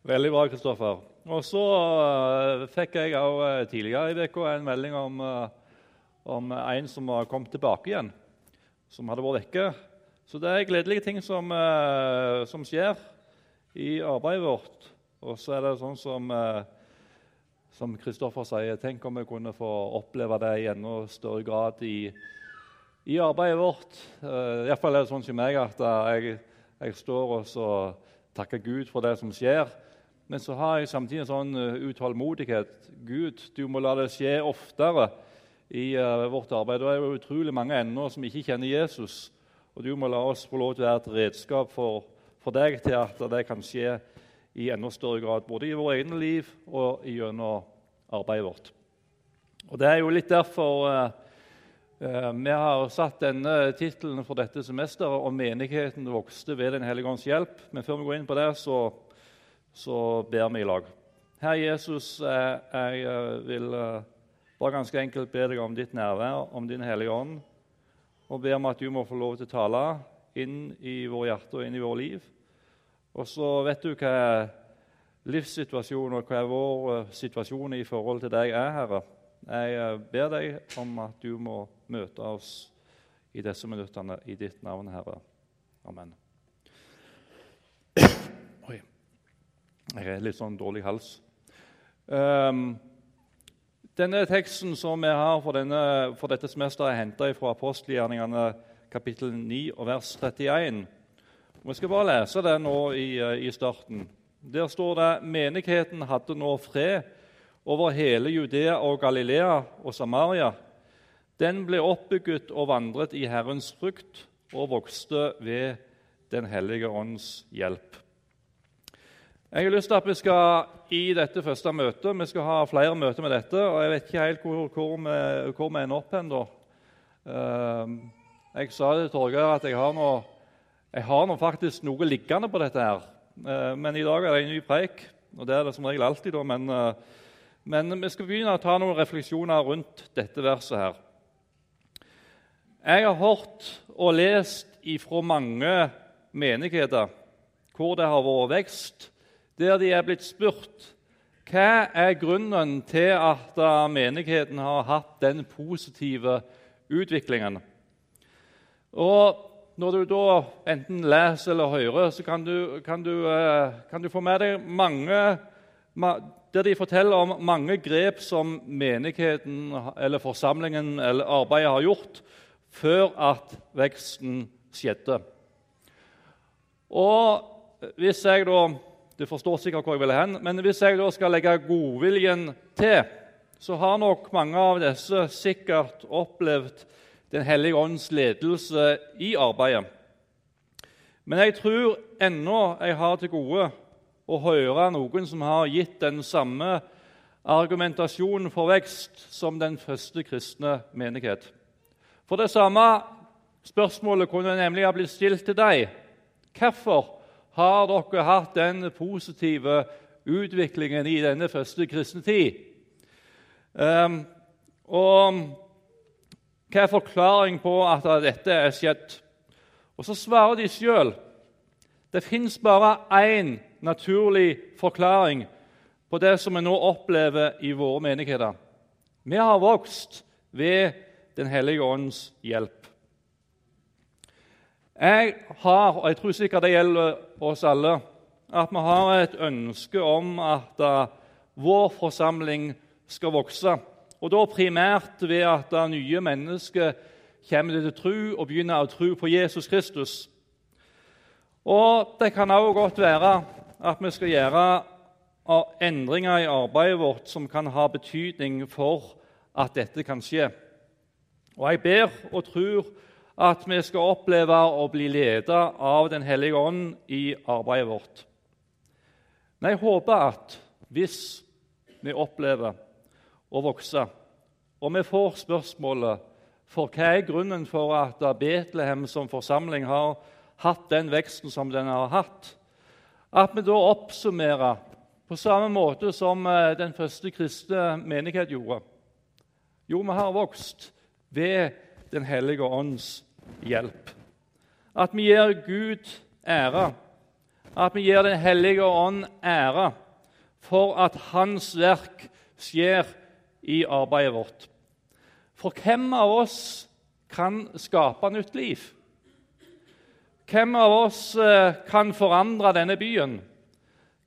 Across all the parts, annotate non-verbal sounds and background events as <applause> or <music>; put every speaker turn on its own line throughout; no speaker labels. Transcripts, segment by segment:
Veldig bra, Kristoffer. Og så uh, fikk jeg også, uh, tidligere i uka en melding om, uh, om, en som har kommet tilbake igjen, som hadde vært vekke. Så det er gledelige ting som, som skjer i arbeidet vårt. Og så er det sånn som som Kristoffer sier, tenk om vi kunne få oppleve det i enda større grad i, i arbeidet vårt. Uh, Iallfall er det sånn som meg at jeg, jeg står og takker Gud for det som skjer. Men så har jeg samtidig en sånn uh, utålmodighet. Gud, du må la det skje oftere i uh, vårt arbeid. Det er jo utrolig mange ennå som ikke kjenner Jesus. Og du må la oss få lov til å være et redskap for, for deg til at det kan skje i enda større grad, både i vårt eget liv og gjennom arbeidet vårt. Og Det er jo litt derfor uh, vi har satt denne tittelen for dette semesteret om 'Menigheten vokste ved Den hellige ånds hjelp'. Men før vi går inn på det, så så ber vi i lag. Herre Jesus, jeg vil eh, bare ganske enkelt be deg om ditt nærvær, om din Hellige Ånd, og be om at du må få lov til å tale inn i våre hjerter og inn i våre liv. Og så vet du hva livssituasjonen og hva vår eh, situasjon i forhold til deg er, Herre. Jeg eh, ber deg om at du må møte oss i disse minuttene i ditt navn, Herre. Amen. Jeg har litt sånn dårlig hals. Um, denne teksten som vi har for, denne, for dette semesteret, er henta fra apostelgjerningene kapittel 9 og vers 31. Vi skal bare lese det nå i, i starten. Der står det menigheten hadde nå fred over hele Judea og Galilea og Samaria. Den ble oppbygget og vandret i Herrens frukt og vokste ved Den hellige ånds hjelp. Jeg har lyst til at vi skal i dette første møtet Vi skal ha flere møter med dette. og Jeg vet ikke helt hvor, hvor, vi, hvor vi ender opp hen. da. Uh, jeg sa til Torgeir at jeg har, noe, jeg har noe faktisk noe liggende på dette. her. Uh, men i dag er det en ny preik, og det er det som regel alltid. da, men, uh, men vi skal begynne å ta noen refleksjoner rundt dette verset her. Jeg har hørt og lest ifra mange menigheter hvor det har vært vekst der de er blitt spurt hva er grunnen til at menigheten har hatt den positive utviklingen. Og Når du da enten leser eller hører, så kan du, kan du, eh, kan du få med deg mange der de forteller om mange grep som menigheten eller forsamlingen eller arbeidet har gjort før at veksten skjedde. Og hvis jeg da du forstår sikkert hvor jeg vil hen. Men hvis jeg da skal legge godviljen til, så har nok mange av disse sikkert opplevd Den hellige ånds ledelse i arbeidet. Men jeg tror ennå jeg har til gode å høre noen som har gitt den samme argumentasjonen for vekst som den første kristne menighet. For det samme spørsmålet kunne nemlig ha blitt stilt til deg. Hvorfor har dere hatt den positive utviklingen i denne første kristne tid? Um, og hva er forklaring på at dette er skjedd? Og Så svarer de sjøl det fins bare én naturlig forklaring på det som vi nå opplever i våre menigheter. Vi har vokst ved Den hellige ånds hjelp. Jeg har, og jeg tror sikkert det gjelder oss alle, at vi har et ønske om at uh, vår forsamling skal vokse. Og da primært ved at uh, nye mennesker kommer til tro og begynner å tro på Jesus Kristus. Og det kan også godt være at vi skal gjøre uh, endringer i arbeidet vårt som kan ha betydning for at dette kan skje. Og jeg ber og tror at vi skal oppleve å bli ledet av Den hellige ånd i arbeidet vårt. Men jeg håper at hvis vi opplever å vokse, og vi får spørsmålet for hva er grunnen for at Betlehem som forsamling har hatt den veksten som den har hatt, at vi da oppsummerer på samme måte som eh, den første kristne menighet gjorde. Jo, vi har vokst ved Den hellige ånds hjelp. At vi gir Gud ære. at vi gir Den hellige ånd ære for at Hans verk skjer i arbeidet vårt. For hvem av oss kan skape nytt liv? Hvem av oss eh, kan forandre denne byen?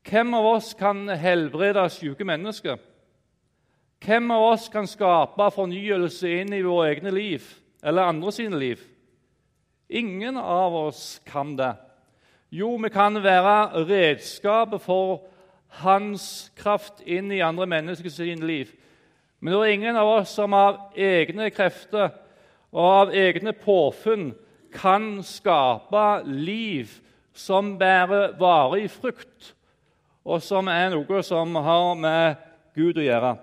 Hvem av oss kan helbrede syke mennesker? Hvem av oss kan skape fornyelse inn i våre egne liv eller andre sine liv? Ingen av oss kan det. Jo, vi kan være redskapet for hans kraft inn i andre menneskers liv. Men det er ingen av oss som av egne krefter og av egne påfunn kan skape liv som bærer varig frukt, og som er noe som har med Gud å gjøre.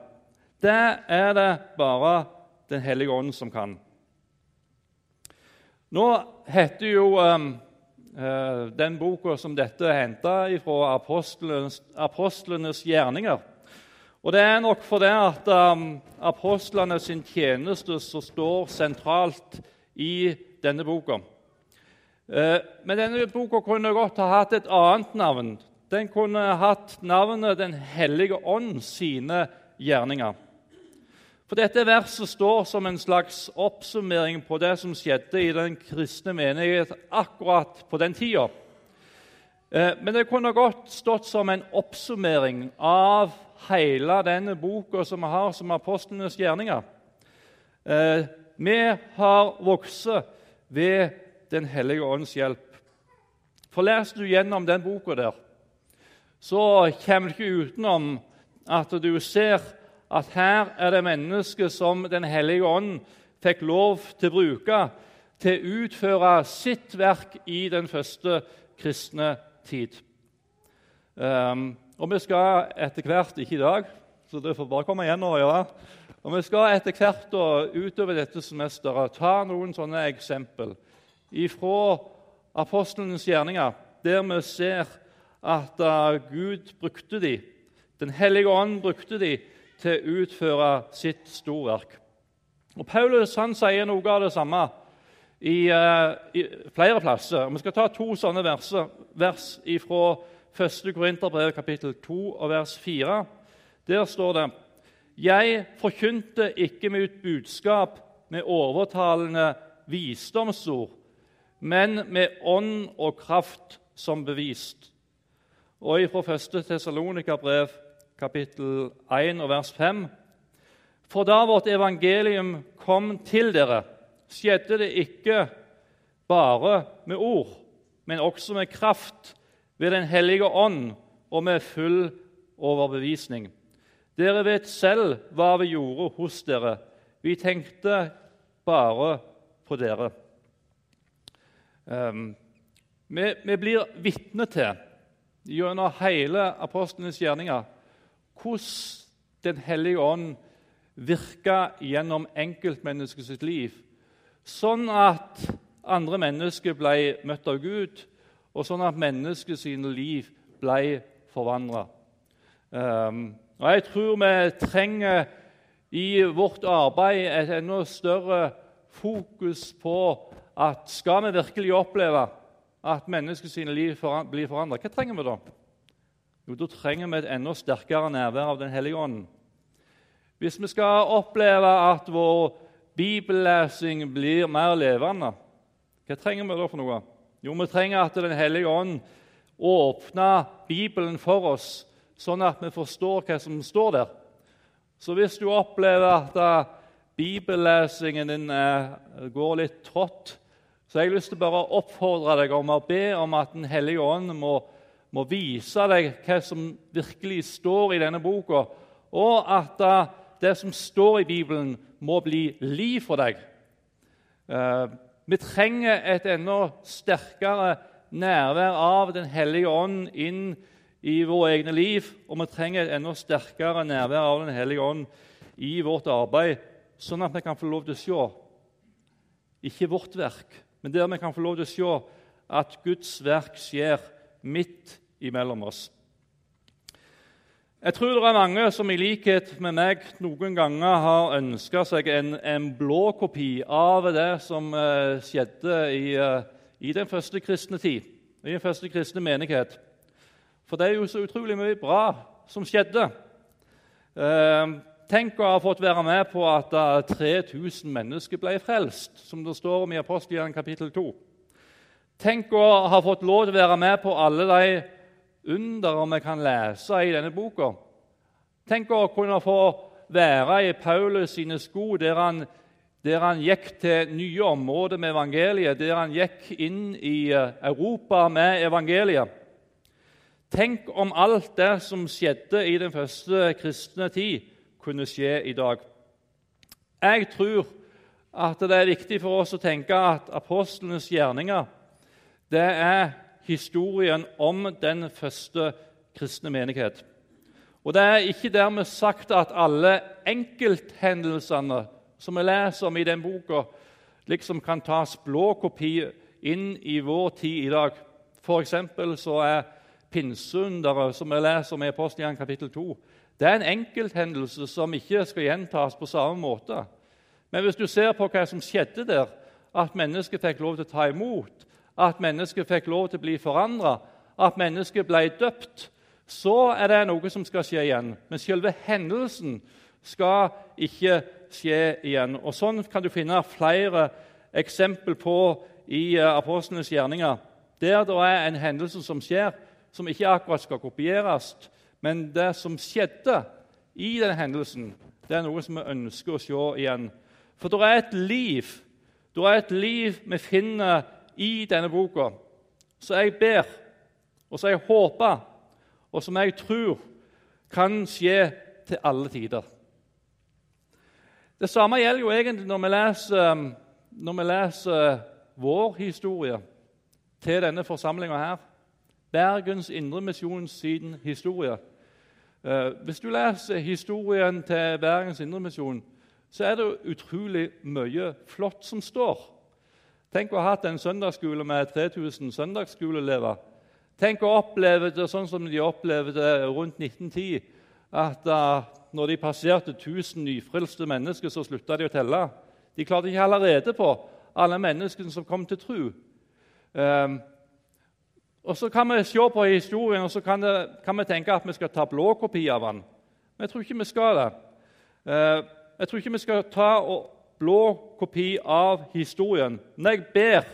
Det er det bare Den hellige ånd som kan. Nå heter jo um, uh, den boka som dette er henta fra apostlenes, apostlenes, gjerninger. Og Det er nok fordi at um, apostlene sin tjeneste som står sentralt i denne boka. Uh, men denne boka kunne godt ha hatt et annet navn. Den kunne hatt navnet Den hellige ånd sine gjerninger. For Dette verset står som en slags oppsummering på det som skjedde i den kristne menighet akkurat på den tida. Eh, men det kunne godt stått som en oppsummering av hele denne boka som vi har som apostlenes gjerninger. Eh, vi har vokst ved Den hellige ånds hjelp. For Leser du gjennom den boka, der, så kommer du ikke utenom at du ser at her er det mennesket som Den hellige ånd fikk lov til å bruke til å utføre sitt verk i den første kristne tid. Um, og vi skal etter hvert Ikke i dag, så det får bare komme igjen og gjøre. Og Vi skal etter hvert og utover dette semesteret ta noen sånne eksempel fra apostlenes gjerninger, der vi ser at uh, Gud brukte dem. Den hellige ånd brukte dem til å utføre sitt storverk. Og Paulus han sier noe av det samme i, uh, i flere plasser. Vi skal ta to sånne verser, vers fra 1. Korinterbrev kapittel 2 og vers 4. Der står det Jeg forkynte ikke mitt budskap med overtalende visdomsord, men med ånd og kraft som bevist. Og fra 1. Tessalonika-brev kapittel 1 og vers 5. For da vårt evangelium kom til dere, skjedde det ikke bare med ord, men også med kraft ved Den hellige ånd og med full overbevisning. Dere vet selv hva vi gjorde hos dere. Vi tenkte bare på dere. Um, vi, vi, blir vitne til gjennom hele apostlenes gjerninger hvordan Den hellige ånd virka gjennom enkeltmenneskets liv, sånn at andre mennesker ble møtt av Gud, og sånn at menneskets liv ble forvandla. Um, jeg tror vi trenger i vårt arbeid et enda større fokus på at skal vi virkelig oppleve at menneskets liv blir forandra, hva trenger vi da? Jo, da trenger vi et enda sterkere nærvær av Den hellige ånd. Hvis vi skal oppleve at vår bibellesing blir mer levende, hva trenger vi da for noe? Jo, vi trenger at Den hellige ånd åpner Bibelen for oss, sånn at vi forstår hva som står der. Så hvis du opplever at uh, bibellesingen din uh, går litt trått, så har jeg lyst til å oppfordre deg om å be om at Den hellige ånd må må vise deg hva som virkelig står i denne boka, og at uh, det som står i Bibelen, må bli liv for deg. Uh, vi trenger et enda sterkere nærvær av Den hellige ånd inn i våre egne liv, og vi trenger et enda sterkere nærvær av Den hellige ånd i vårt arbeid, sånn at vi kan få lov til å se ikke vårt verk, men der vi kan få lov til å se at Guds verk skjer midt imellom oss. Jeg tror det er mange som i likhet med meg noen ganger har ønska seg en, en blå kopi av det som uh, skjedde i, uh, i, den første kristne tid, i den første kristne menighet. For det er jo så utrolig mye bra som skjedde. Eh, tenk å ha fått være med på at 3000 mennesker ble frelst, som det står om i Apostelgjerningen kapittel 2. Tenk å ha fått lov til å være med på alle de under vi kan lese i denne boka. Tenk å kunne få være i Paulus sine sko, der han, der han gikk til nye områder med evangeliet, der han gikk inn i eh, Europa med evangeliet. Tenk om alt det som skjedde i den første kristne tid, kunne skje i dag. Jeg tror at det er viktig for oss å tenke at apostlenes gjerninger det er historien om den første kristne menighet. Og Det er ikke dermed sagt at alle enkelthendelsene som vi leser om i den boka, liksom kan tas blå kopier inn i vår tid i dag. For så er pinseunderet, som vi leser om i Apostelian kapittel 2, det er en enkelthendelse som ikke skal gjentas på samme måte. Men hvis du ser på hva som skjedde der, at mennesket fikk lov til å ta imot, at mennesket fikk lov til å bli forandra, at mennesket ble døpt, så er det noe som skal skje igjen. Men selve hendelsen skal ikke skje igjen. Og Sånn kan du finne flere eksempel på i eh, apostlenes gjerninger. Der det er en hendelse som skjer, som ikke akkurat skal kopieres, men det som skjedde i den hendelsen, det er noe som vi ønsker å se igjen. For det er et liv det er et liv vi finner i denne boka, så jeg ber, og så jeg håper, og som jeg tror kan skje til alle tider. Det samme gjelder jo egentlig når vi leser, når vi leser vår historie til denne forsamlinga her. Bergens Indremisjon sin historie. Eh, hvis du leser historien til Bergens Indremisjon, så er det utrolig mye flott som står. Tenk å ha hatt en søndagsskole med 3000 søndagsskoleelever. Tenk å oppleve det sånn som de opplevde det rundt 1910. At uh, når de passerte 1000 nyfrelste mennesker, så slutta de å telle. De klarte ikke å holde rede på alle menneskene som kom til tro. Um, og Så kan vi se på historien og så kan, det, kan vi tenke at vi skal ta blåkopi av den. Men jeg tror ikke vi skal det. Uh, jeg tror ikke vi skal ta og blå kopi av historien. Men jeg ber,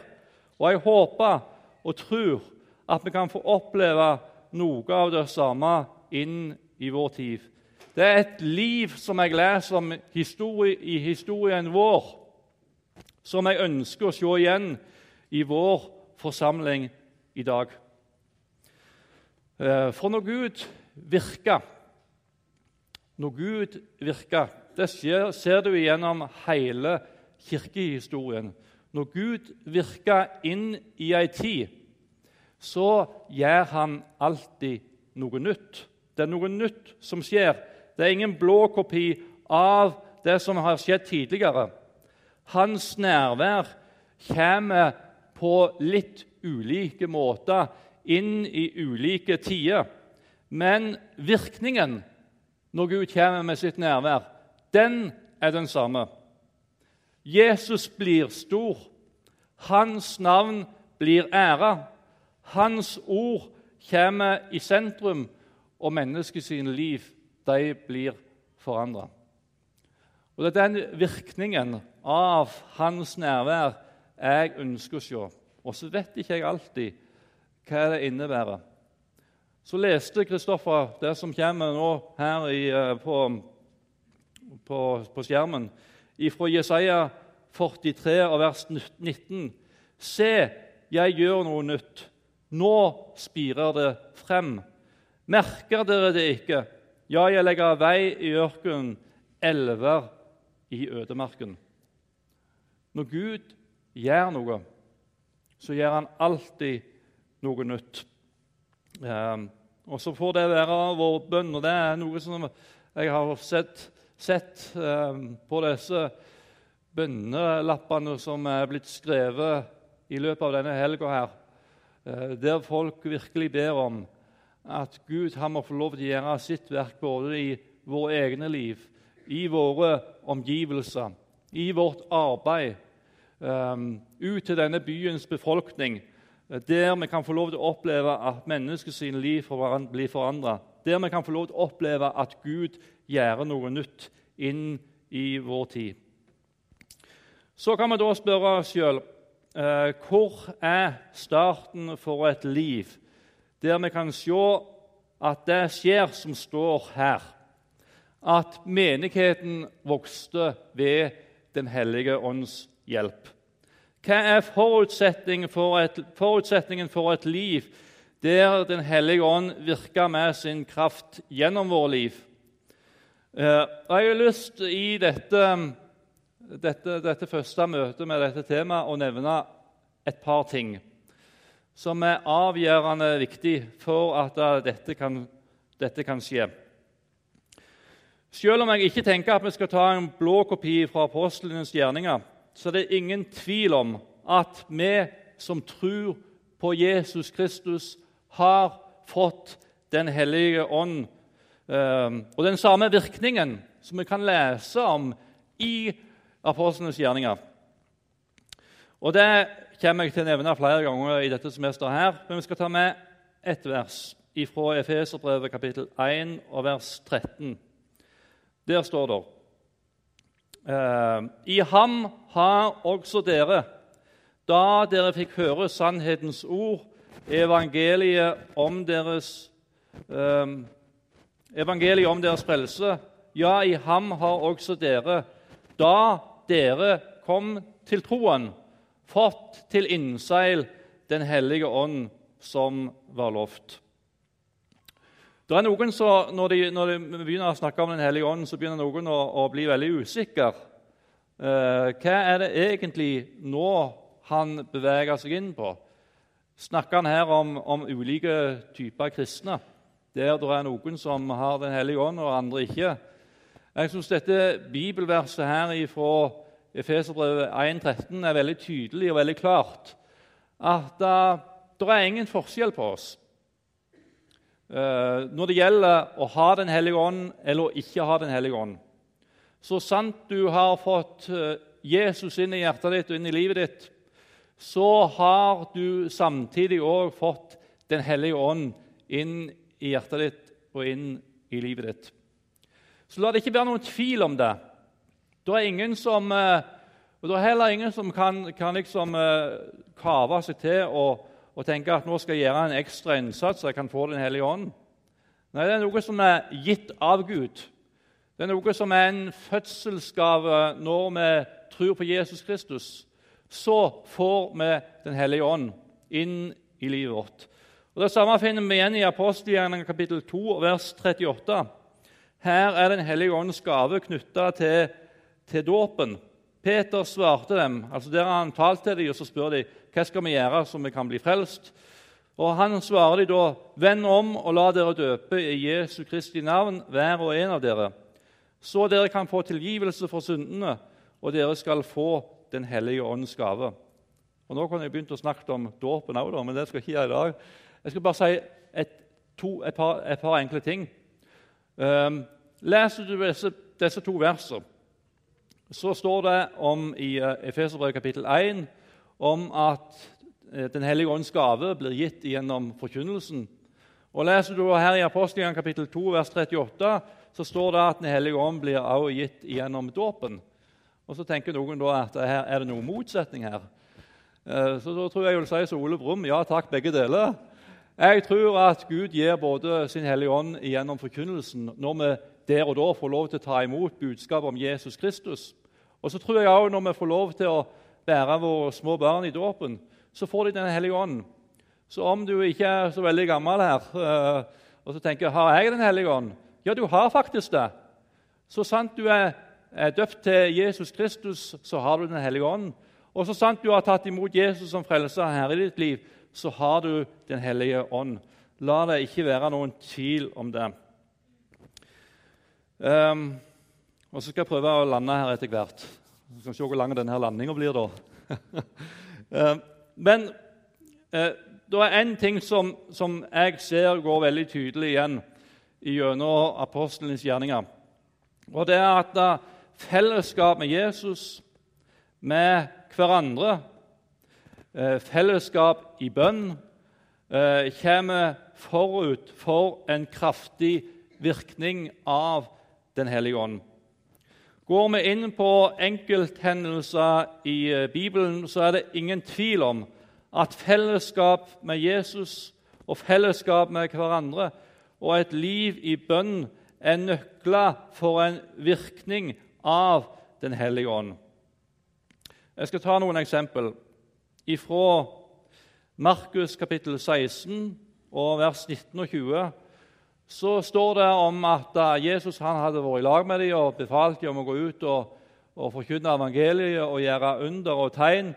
og jeg håper og tror at vi kan få oppleve noe av det samme inn i vår tid. Det er et liv som jeg leser om historie, i historien vår, som jeg ønsker å se igjen i vår forsamling i dag. Eh, for når Gud virker Når Gud virker det ser du gjennom hele kirkehistorien. Når Gud virker inn i ei tid, så gjør han alltid noe nytt. Det er noe nytt som skjer. Det er ingen blå kopi av det som har skjedd tidligere. Hans nærvær kommer på litt ulike måter inn i ulike tider. Men virkningen når Gud kommer med sitt nærvær, den er den samme. Jesus blir stor. Hans navn blir æra. Hans ord kommer i sentrum, og menneskets liv de blir forandra. Det er den virkningen av hans nærvær jeg ønsker å se. Og så vet ikke jeg alltid hva det innebærer. Så leste Kristoffer det som kommer nå her i, eh, på på, på skjermen fra Jesaja 43, vers 19. Se, jeg gjør noe nytt. Nå spirer det frem. Merker dere det ikke? Ja, jeg legger vei i ørkenen, elver i ødemarken. Når Gud gjør noe, så gjør han alltid noe nytt. Eh, og Så får det være vår bønn. og Det er noe som jeg har sett sett eh, på disse bønnelappene som er blitt skrevet i løpet av denne helga her, eh, der folk virkelig ber om at Gud han må få lov til å gjøre sitt verk både i våre egne liv, i våre omgivelser, i vårt arbeid, um, ut til denne byens befolkning, der vi kan få lov til å oppleve at menneskets liv blir forandra. Der vi kan få lov til å oppleve at Gud gjør noe nytt inn i vår tid. Så kan vi da spørre oss sjøl eh, hvor er starten for et liv der vi kan se at det skjer som står her, at menigheten vokste ved Den hellige ånds hjelp. Hva er forutsetningen for et, forutsetningen for et liv der Den hellige ånd virker med sin kraft gjennom vårt liv? Eh, jeg har lyst i dette, dette, dette første møtet med dette temaet å nevne et par ting som er avgjørende viktig for at dette kan, dette kan skje. Selv om jeg ikke tenker at vi skal ta en blå kopi fra apostlenes gjerninger, så er det ingen tvil om at vi som tror på Jesus Kristus, har fått Den hellige ånd. Eh, og den samme virkningen som vi kan lese om i apostlenes gjerninger. Og Det kommer jeg til å nevne flere ganger i dette semesteret, her, men vi skal ta med ett vers fra Efeserbrevet kapittel 1 og vers 13. Der står det Eh, I ham har også dere, da dere fikk høre sannhetens ord, evangeliet om deres eh, evangeliet om deres frelse. Ja, i ham har også dere, da dere kom til troen, fått til innseil Den hellige ånd, som var lovt. Det er noen som, når de, når de, begynner å snakke om Den hellige ånd, så begynner noen å, å bli veldig usikker. Eh, hva er det egentlig nå han beveger seg inn på? Snakker han her om, om ulike typer kristne, der det er noen som har Den hellige ånd, og andre ikke? Jeg syns dette bibelverset her fra Efeserbrevet 1,13 er veldig tydelig og veldig klart. At uh, det er ingen forskjell på oss. uh, når det gjelder å ha Den hellige ånd eller å ikke ha Den hellige ånd. Så sant du har fått eh, Jesus inn i hjertet ditt og inn i livet ditt, så har du samtidig òg fått Den hellige ånd inn i hjertet ditt og inn i livet ditt. Så la det ikke være noen tvil om det. Det er ingen som, eh, og det er heller ingen som kan, kan liksom kave seg til og og tenke at nå skal jeg gjøre en ekstra innsats så jeg kan få Den hellige ånd. Nei, det er noe som er gitt av Gud. Det er noe som er en fødselsgave når vi tror på Jesus Kristus. Så får vi Den hellige ånd inn i livet vårt. Og Det samme finner vi igjen i apostelgjerningen kapittel 2, vers 38. Her er Den hellige ånds gave knytta til, til dåpen. Peter svarte dem, altså der han talte til dem, og så spør de hva skal vi gjøre så vi kan bli frelst. Og Han svarer de da, vend om og la dere døpe i Jesu Kristi navn, hver og en av dere, så dere kan få tilgivelse for syndene, og dere skal få Den hellige ånds gave. Og Nå kunne jeg begynt å snakke om dåpen òg, men det skal jeg ikke gjøre i dag. Jeg skal bare si et, to, et, par, et par, enkle ting. Um, leser du disse, disse to versene, så står det om i uh, Efeserbrevet kapittel 1 om at uh, Den hellige ånds gave blir gitt gjennom forkynnelsen. Og Leser du her i Apostelgjengen kapittel 2, vers 38, så står det at Den hellige ånd blir også gitt gjennom dåpen. Og Så tenker noen da at her er det noen motsetning her. Så da tror jeg jeg vil si som Ole Brumm ja takk, begge deler. Jeg tror at Gud gir både sin Hellige Ånd gjennom forkynnelsen når vi der og da får lov til å ta imot budskapet om Jesus Kristus. Og så tror jeg også når vi får lov til å bære våre små barn i dåpen, så får de Den hellige ånd. Så om du ikke er så veldig gammel her øh, og så tenker har jeg Den hellige ånd, ja, du har faktisk det. Så sant du er døpt til Jesus Kristus, så har du Den hellige ånd. Og så sant du har tatt imot Jesus som frelser her i ditt liv, så har du Den hellige ånd. La det ikke være noen tvil om det. Um, og så skal jeg prøve å lande her etter hvert. Vi skal se hvor lang denne landinga blir. da. um, <laughs> men uh, det er én ting som, som, jeg ser går veldig tydelig igjen gjennom apostlenes gjerninger. Og det er at uh, fellesskap med Jesus, med hverandre, eh, fellesskap i bønn eh, kommer forut for en kraftig virkning av Den hellige ånd. Går vi inn på enkelthendelser i eh, Bibelen, så er det ingen tvil om at fellesskap med Jesus og fellesskap med hverandre og et liv i bønn er nøkler for en virkning av Den hellige ånd. Jeg skal ta noen eksempel fra Markus kapittel 16 og vers 19 og 20 så står det om at Jesus hadde vært i lag med dem og befalt dem å gå ut og, og forkynne evangeliet og gjøre under og tegn.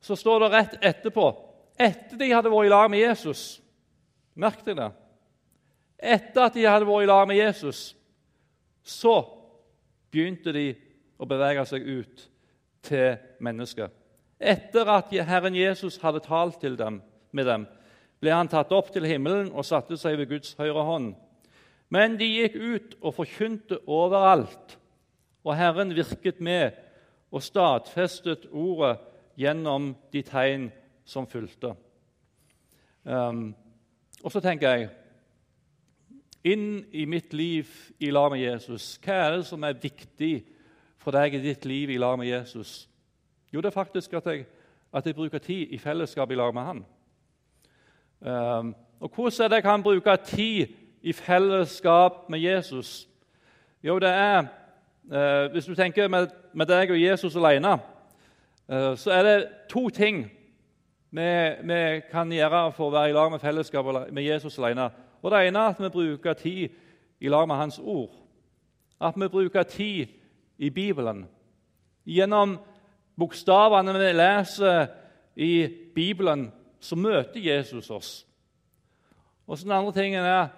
Så står det rett etterpå, etter de hadde vært i lag med Jesus Merk deg det. Etter at de hadde vært i lag med Jesus, så begynte de å bevege seg ut til mennesker. Etter at Herren Jesus hadde talt dem, med dem, ble han tatt opp til himmelen og satte seg ved Guds høyre hånd. Men de gikk ut og forkynte overalt, og Herren virket med og stadfestet ordet gjennom de tegn som fulgte. Um, og så tenker jeg inn i mitt liv i lag med Jesus. Hva er det som er viktig for deg i ditt liv i lag med Jesus? Jo, det er faktisk at jeg, at jeg bruker tid i fellesskap i lag med han. Um, og hvordan er det jeg kan bruke tid i fellesskap med Jesus? Jo, det er uh, Hvis du tenker med, med deg og Jesus alene, uh, så er det to ting vi, vi, kan gjøre for å være i lag med fellesskap med Jesus alene. Og Det ene er at vi bruker tid i lag med Hans ord. At vi bruker tid i Bibelen. Gjennom bokstavene vi leser i Bibelen, så møter Jesus oss. Og så Den andre tingen er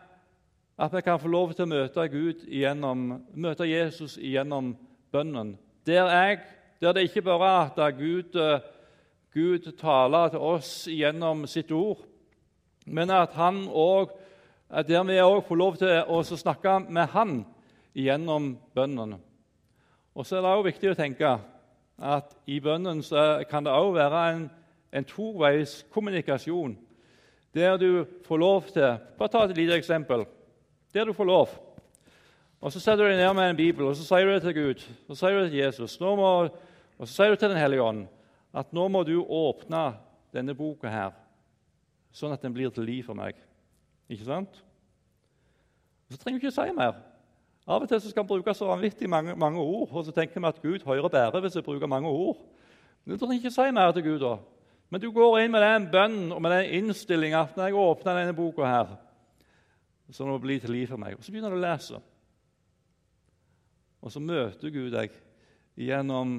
at vi kan få lov til å møte Gud igjennom, møte Jesus gjennom bønnen. Der, jeg, der det ikke bare er at Gud, Gud taler til oss gjennom sitt ord, men at han også, der vi òg får lov til å snakke med Han gjennom bønnen. Og så er det òg viktig å tenke at i bønnen kan det òg være en, en toveis kommunikasjon, der du får lov til Bare ta et lite eksempel. Der du får lov. Og Så setter du deg ned med en bibel og så sier du det til Gud og så sier du det til Jesus må, og så sier du til Den hellige ånd at nå må du åpne denne boka her, sånn at den blir til liv for meg. Ikke sant? Og Så trenger du ikke si mer. Av og til så skal vi bruke så vanvittig mange, mange, ord, og så tenker vi at Gud hører bedre hvis jeg bruker mange ord. Men Du trenger ikke si mer til Gud da. Men du går inn med den bønnen og med den innstillinga at når jeg åpner denne boka her, så må det bli til liv for meg. Og Så begynner du å lese. Og så møter Gud deg gjennom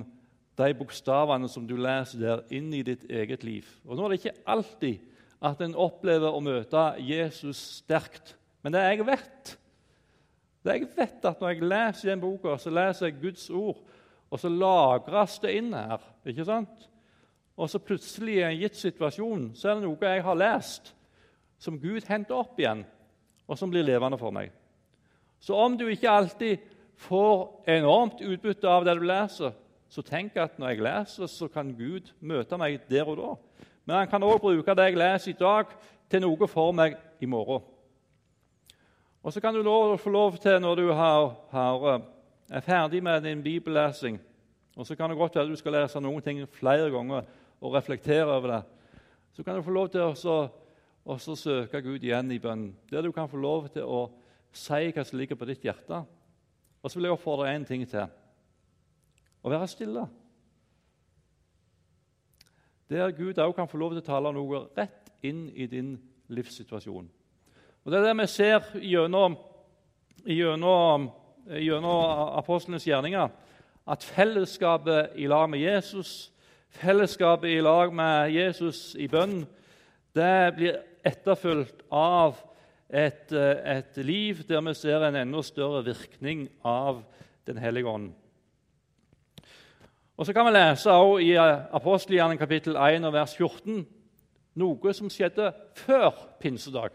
de bokstavene som du leser der, inn i ditt eget liv. Og Nå er det ikke alltid at en opplever å møte Jesus sterkt, men det jeg vet, det jeg vet at Når jeg leser den boka, så leser jeg Guds ord, og så lagres det inn her. ikke sant? Og så plutselig i en gitt situasjon så er det noe jeg har lest, som Gud henter opp igjen, og som blir levende for meg. Så om du ikke alltid får enormt utbytte av det du leser, så tenk at når jeg leser, så kan Gud møte meg der og da. Men han kan også bruke det jeg leser i dag, til noe for meg i morgen. Og så kan du lov, få lov til, når du har, har, eh, er ferdig med din bibellesing og Så kan det godt være at du skal lese noen ting flere ganger og reflektere over det. Så kan du få lov til å søke Gud igjen i bønnen, der du kan få lov til å si hva som ligger på ditt hjerte. Og så vil jeg oppfordre én ting til å være stille. Der Gud òg kan få lov til å tale noe rett inn i din livssituasjon. Og Det er det vi ser gjennom, gjennom, gjennom apostlenes gjerninger, at fellesskapet i lag med Jesus, fellesskapet i lag med Jesus i bønn, det blir etterfulgt av et, et liv der vi ser en enda større virkning av Den hellige ånd. Og Så kan vi lese også i apostelgjerningen kapittel 1 og vers 14 noe som skjedde før pinsedag.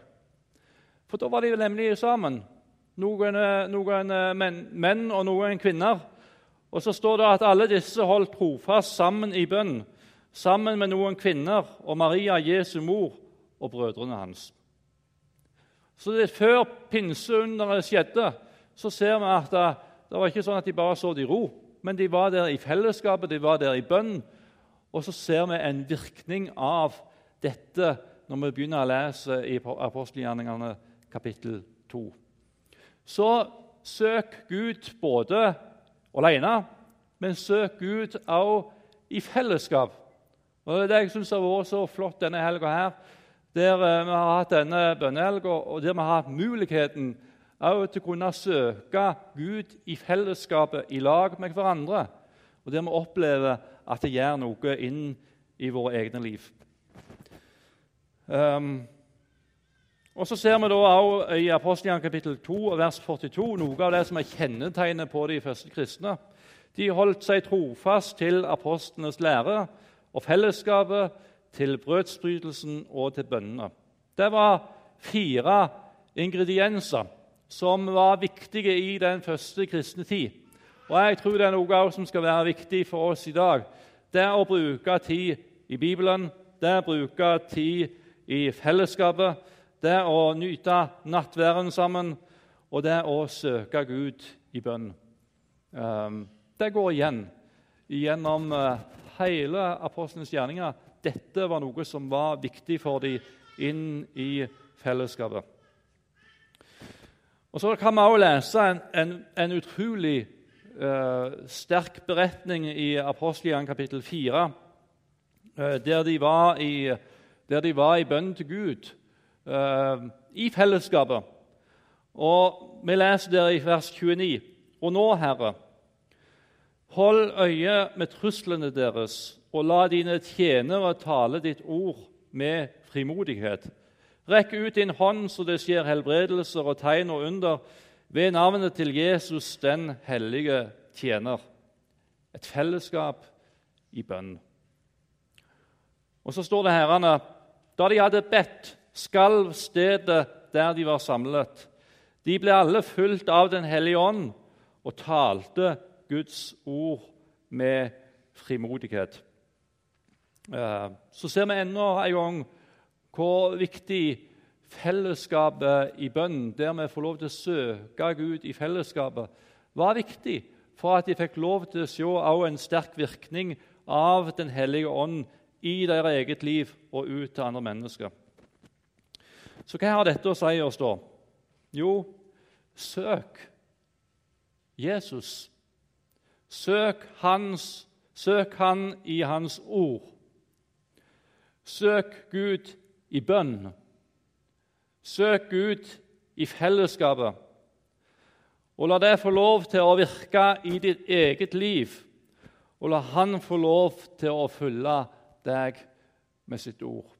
For da var de nemlig sammen, noen, eh, noen eh, menn, menn, og noen kvinner. Og så står det at alle disse holdt trofast sammen i bønn, sammen med noen kvinner og Maria, Jesu mor, og brødrene hans. Så det, Før pinseunderet skjedde, så ser vi at det, det var ikke sånn at de bare så det i ro, men de var der i fellesskapet, de var der i bønn. Og så ser vi en virkning av dette når vi begynner å lese i apostelgjerningene kapittel 2. Så søk Gud både alene, men søk Gud også i fellesskap. Og Det er det jeg syns har vært så flott denne helga her, der eh, vi har hatt denne bønnehelga, og der vi har hatt muligheten også til å kunne søke Gud i fellesskapet, i lag med hverandre. Og der vi opplever at det gjør noe inn i våre egne liv. Um, og Så ser vi da også i Apostelian kapittel 2 vers 42 noe av det som er kjennetegnet på de første kristne. De holdt seg trofast til apostlenes lære og fellesskapet, til brødsbrytelsen og til bønnene. Det var fire ingredienser som var viktige i den første kristne tid. Og jeg tror det er noe som skal være viktig for oss i dag. Det er å bruke tid i Bibelen, det er å bruke tid i fellesskapet, det å nyte nattværen sammen, og det å søke Gud i bønn. Um, det går igjen gjennom eh, hele apostlenes gjerninger. Dette var noe som var viktig for dem inn i fellesskapet. Og Så kan vi også lese en, en, en utrolig uh, sterk beretning i apostelgjerningen kapittel 4, uh, der, de var i, der de var i bønn til Gud uh, i fellesskapet. Og Vi leser der i vers 29.: Og nå, Herre, Hold øye med truslene deres, og la dine tjenere tale ditt ord med frimodighet. Rekk ut din hånd så det skjer helbredelser og tegn og under ved navnet til Jesus, den hellige tjener. Et fellesskap i bønn. Og så står det herrene da de hadde bedt, skalv stedet der de var samlet. De ble alle fulgt av Den hellige ånd og talte Guds ord med frimodighet. Eh, så ser vi enda en gang hvor viktig fellesskapet i bønn, der vi får lov til å søke Gud i fellesskapet, var viktig for at de fikk lov til å se en sterk virkning av Den hellige ånd i deres eget liv og ut til andre mennesker. Så hva har dette å si oss, da? Jo, søk Jesus Søk, hans, søk Han i Hans ord. Søk Gud i bønn. Søk Gud i fellesskapet. Og la det få lov til å virke i ditt eget liv, og la Han få lov til å følge deg med sitt ord.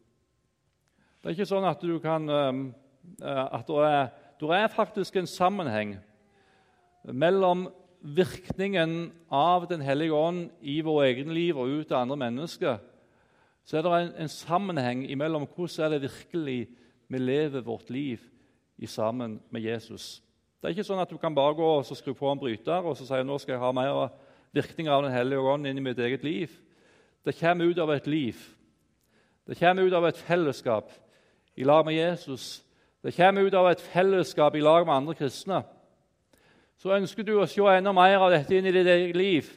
Det er ikke sånn at du kan ehm, eh, at det er, det er faktisk en sammenheng mellom virkningen av Den hellige ånd i vår egen liv og ut til andre mennesker, så er det en, en sammenheng mellom hvordan er det virkelig vi lever vårt liv sammen med Jesus. Det er ikke sånn at du kan bare gå og skru på en bryter og så si nå skal jeg ha mer virkninger av Den hellige ånd inn i mitt eget liv. Det kommer ut av et liv. Det kommer ut av et fellesskap i lag med Jesus. Det kommer ut av et fellesskap i lag med andre kristne så ønsker du å se enda mer av dette inn i ditt eget liv,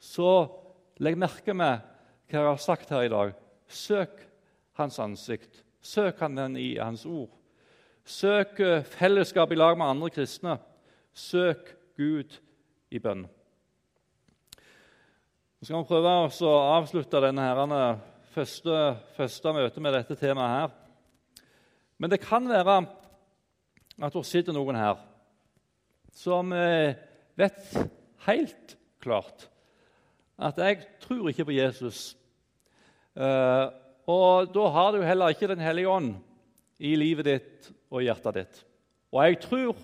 så legg merke med hva jeg har sagt her i dag. Søk Hans ansikt. Søk Han den i Hans ord. Søk eh, fellesskap i lag med andre kristne. Søk Gud i bønn. Nå skal vi prøve å avslutte denne herrene, første, første møtet med dette temaet her. Men det kan være at det sitter noen her som eh, vet helt klart at jeg tror ikke på Jesus. Eh, og da har du heller ikke Den hellige ånd i livet ditt og hjertet ditt. Og jeg tror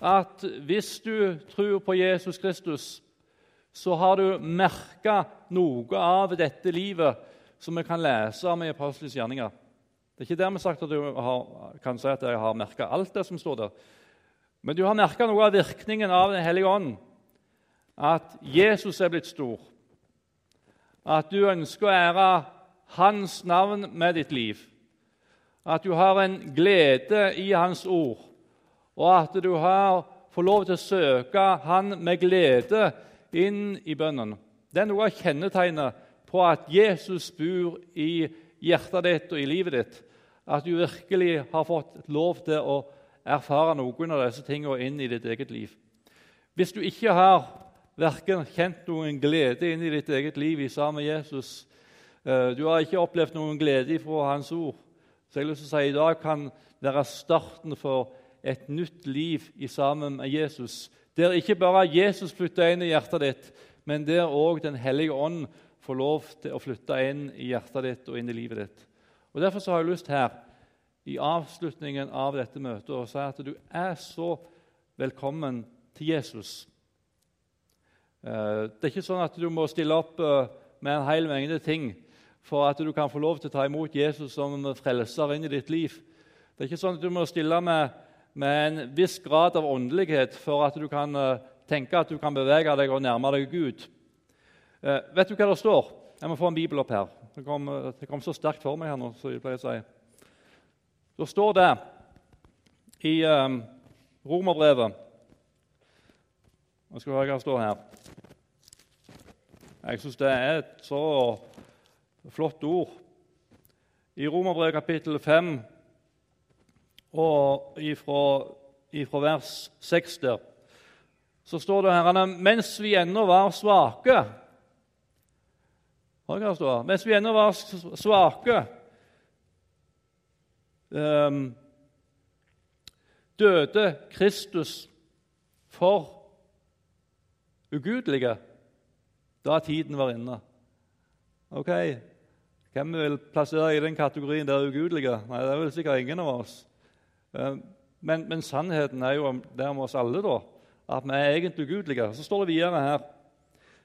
at hvis du tror på Jesus Kristus, så har du merka noe av dette livet som vi kan lese om i Apostelens gjerninger. Det er ikke dermed sagt at du har, kan si at jeg har merka alt det som står der. Men du har merka noe av virkningen av Den hellige ånd. At Jesus er blitt stor. at du ønsker å ære Hans navn med ditt liv, at du har en glede i Hans ord, og at du har, får lov til å søke Han med glede inn i bønnen. Det er noe av kjennetegnet på at Jesus bor i hjertet ditt og i livet ditt. At du virkelig har fått lov til å erfare noen av disse tingene inn i ditt eget liv. Hvis du ikke har verken kjent noen glede inn i ditt eget liv i sammen med Jesus, eh, du har ikke opplevd noen glede fra Hans ord, så jeg har lyst til å si i dag kan være starten for et nytt liv i sammen med Jesus. Der ikke bare Jesus flytter inn i hjertet ditt, men der òg Den hellige ånd får lov til å flytte inn i hjertet ditt og inn i livet ditt. Og Derfor så har jeg lyst her i avslutningen av dette møtet å si at du er så velkommen til Jesus. Eh, det er ikke sånn at du må stille opp eh, med en hel mengde ting for at du kan få lov til å ta imot Jesus som frelser inn i ditt liv. Det er ikke sånn at du må stille med, med en viss grad av åndelighet for at du kan eh, tenke at du kan bevege deg og nærme deg Gud. Vet du hva det står? Jeg må få en bibel opp her. Det kom, det kom så sterkt for meg her nå. så jeg pleier å si. Det står det i eh, Romerbrevet Nå skal vi høre hva det står her. Jeg syns det er et så flott ord. I Romerbrevet kapittel 5 og ifra, ifra vers 6 der, så står det her mens vi ennå var svake Hør hva det står. Mens vi ennå var svake, um, døde Kristus for ugudelige da tiden var inne. Ok, Hvem vil plassere i den kategorien der ugudelige? Nei, Det er vel sikkert ingen av oss. Eh, men, men sannheten er jo der med oss alle da, at vi er egentlig ugudelige. Så står det videre her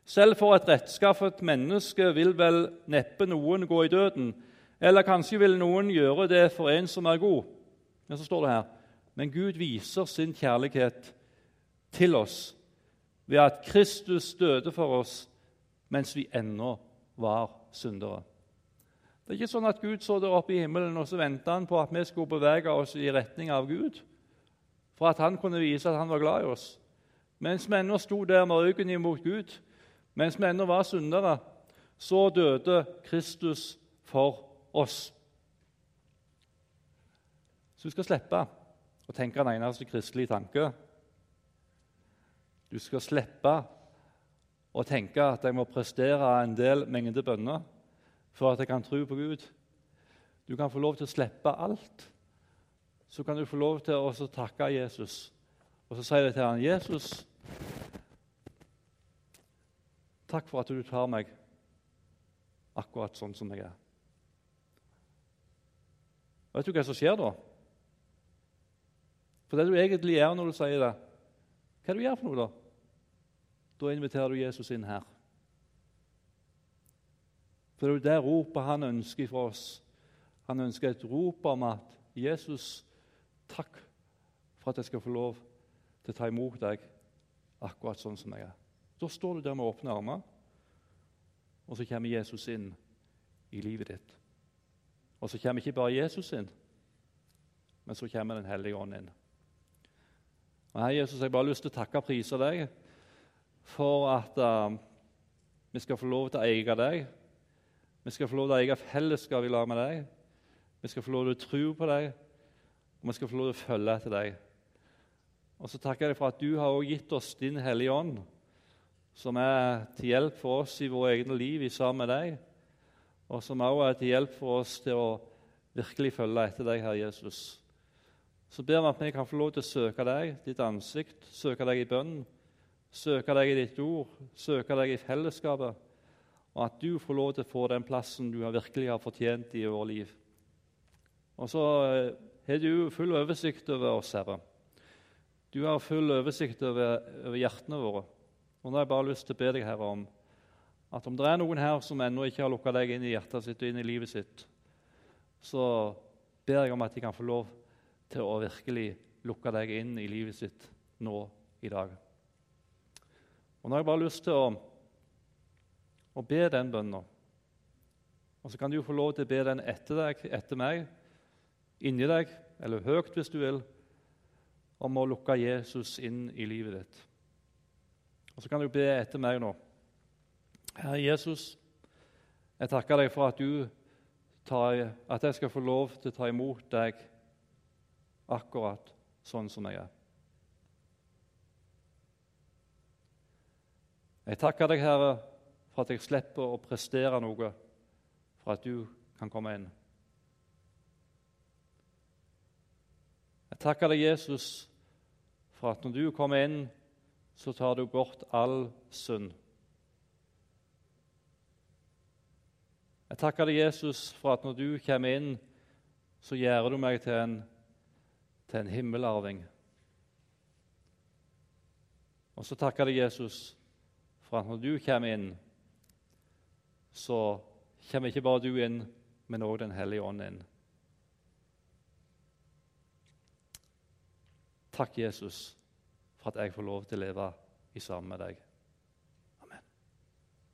Selv for et rettskaffet menneske vil vel neppe noen gå i døden. Eller kanskje vil noen gjøre det for en som er god. Men så står det her Men Gud viser sin kjærlighet til oss ved at Kristus døde for oss mens vi ennå var syndere. Det er ikke sånn at Gud så der oppe i himmelen og så venta han på at vi skulle bevege oss i retning av Gud, for at han kunne vise at han var glad i oss. Mens vi ennå sto der med ryggen imot Gud, mens vi ennå var syndere, så døde Kristus for oss. Så du skal slippe å tenke en eneste kristelig tanke. Du skal slippe å tenke at jeg må prestere en del mengde bønner for at jeg kan tro på Gud. Du kan få lov til å slippe alt. Så kan du få lov til å takke Jesus. Og så sier jeg til han, 'Jesus, takk for at du tar meg akkurat sånn som jeg er.' Vet du hva som skjer da? For det du egentlig gjør når du sier det, hva er det du gjør for noe da? Da inviterer du Jesus inn her. For det er jo det ropet han ønsker fra oss. Han ønsker et rop om at 'Jesus, takk for at jeg skal få lov til å ta imot deg akkurat sånn som jeg er'. Da står du der med åpne armer, og så kommer Jesus inn i livet ditt. Og så kommer ikke bare Jesus inn, men så kommer Den hellige ånd inn. Og her, Jesus, Jeg har bare lyst til å takke og prise deg for at uh, vi skal få lov til å eie deg. Vi skal få lov til å eie fellesskap i lag med deg. Vi skal få lov til å tro på deg, og vi skal få lov til å følge etter deg. Og så takker jeg deg for at du har gitt oss din Hellige Ånd, som er til hjelp for oss i våre egne liv i sammen med deg, og som også er til hjelp for oss til å virkelig følge etter deg, Herre Jesus. Så ber vi at vi kan få lov til å søke deg, ditt ansikt, søke deg i bønnen søke deg i ditt ord, søke deg i fellesskapet, og at du får lov til å få den plassen du virkelig har fortjent i vårt liv. Og så eh, har du full oversikt over oss, Herre. Du har full oversikt over, over hjertene våre. Og nå har jeg bare lyst til å be deg, Herre, om at om det er noen her som ennå ikke har lukka deg inn i hjertet sitt og inn i livet sitt, så ber jeg om at de kan få lov til å virkelig lukke deg inn i livet sitt nå i dag. Og Nå har jeg bare lyst til å, å be den bønnen. Og så kan du få lov til å be den etter deg, etter meg, inni deg, eller høyt hvis du vil, om å lukke Jesus inn i livet ditt. Og så kan du be etter meg nå. Herre Jesus, jeg takker deg for at, tar, at jeg skal få lov til å ta imot deg akkurat sånn som jeg er. Jeg takker deg, Herre, for at jeg slipper å prestere noe for at du kan komme inn. Jeg takker deg, Jesus, for at når du kommer inn, så tar du bort all synd. Jeg takker deg, Jesus, for at når du kommer inn, så gjør du meg til en, til en himmelarving. Og så takker jeg Jesus, for at når du kommer inn, så kommer ikke bare du inn, men òg Den hellige ånd inn. Takk, Jesus, for at jeg får lov til å leve i sammen med deg.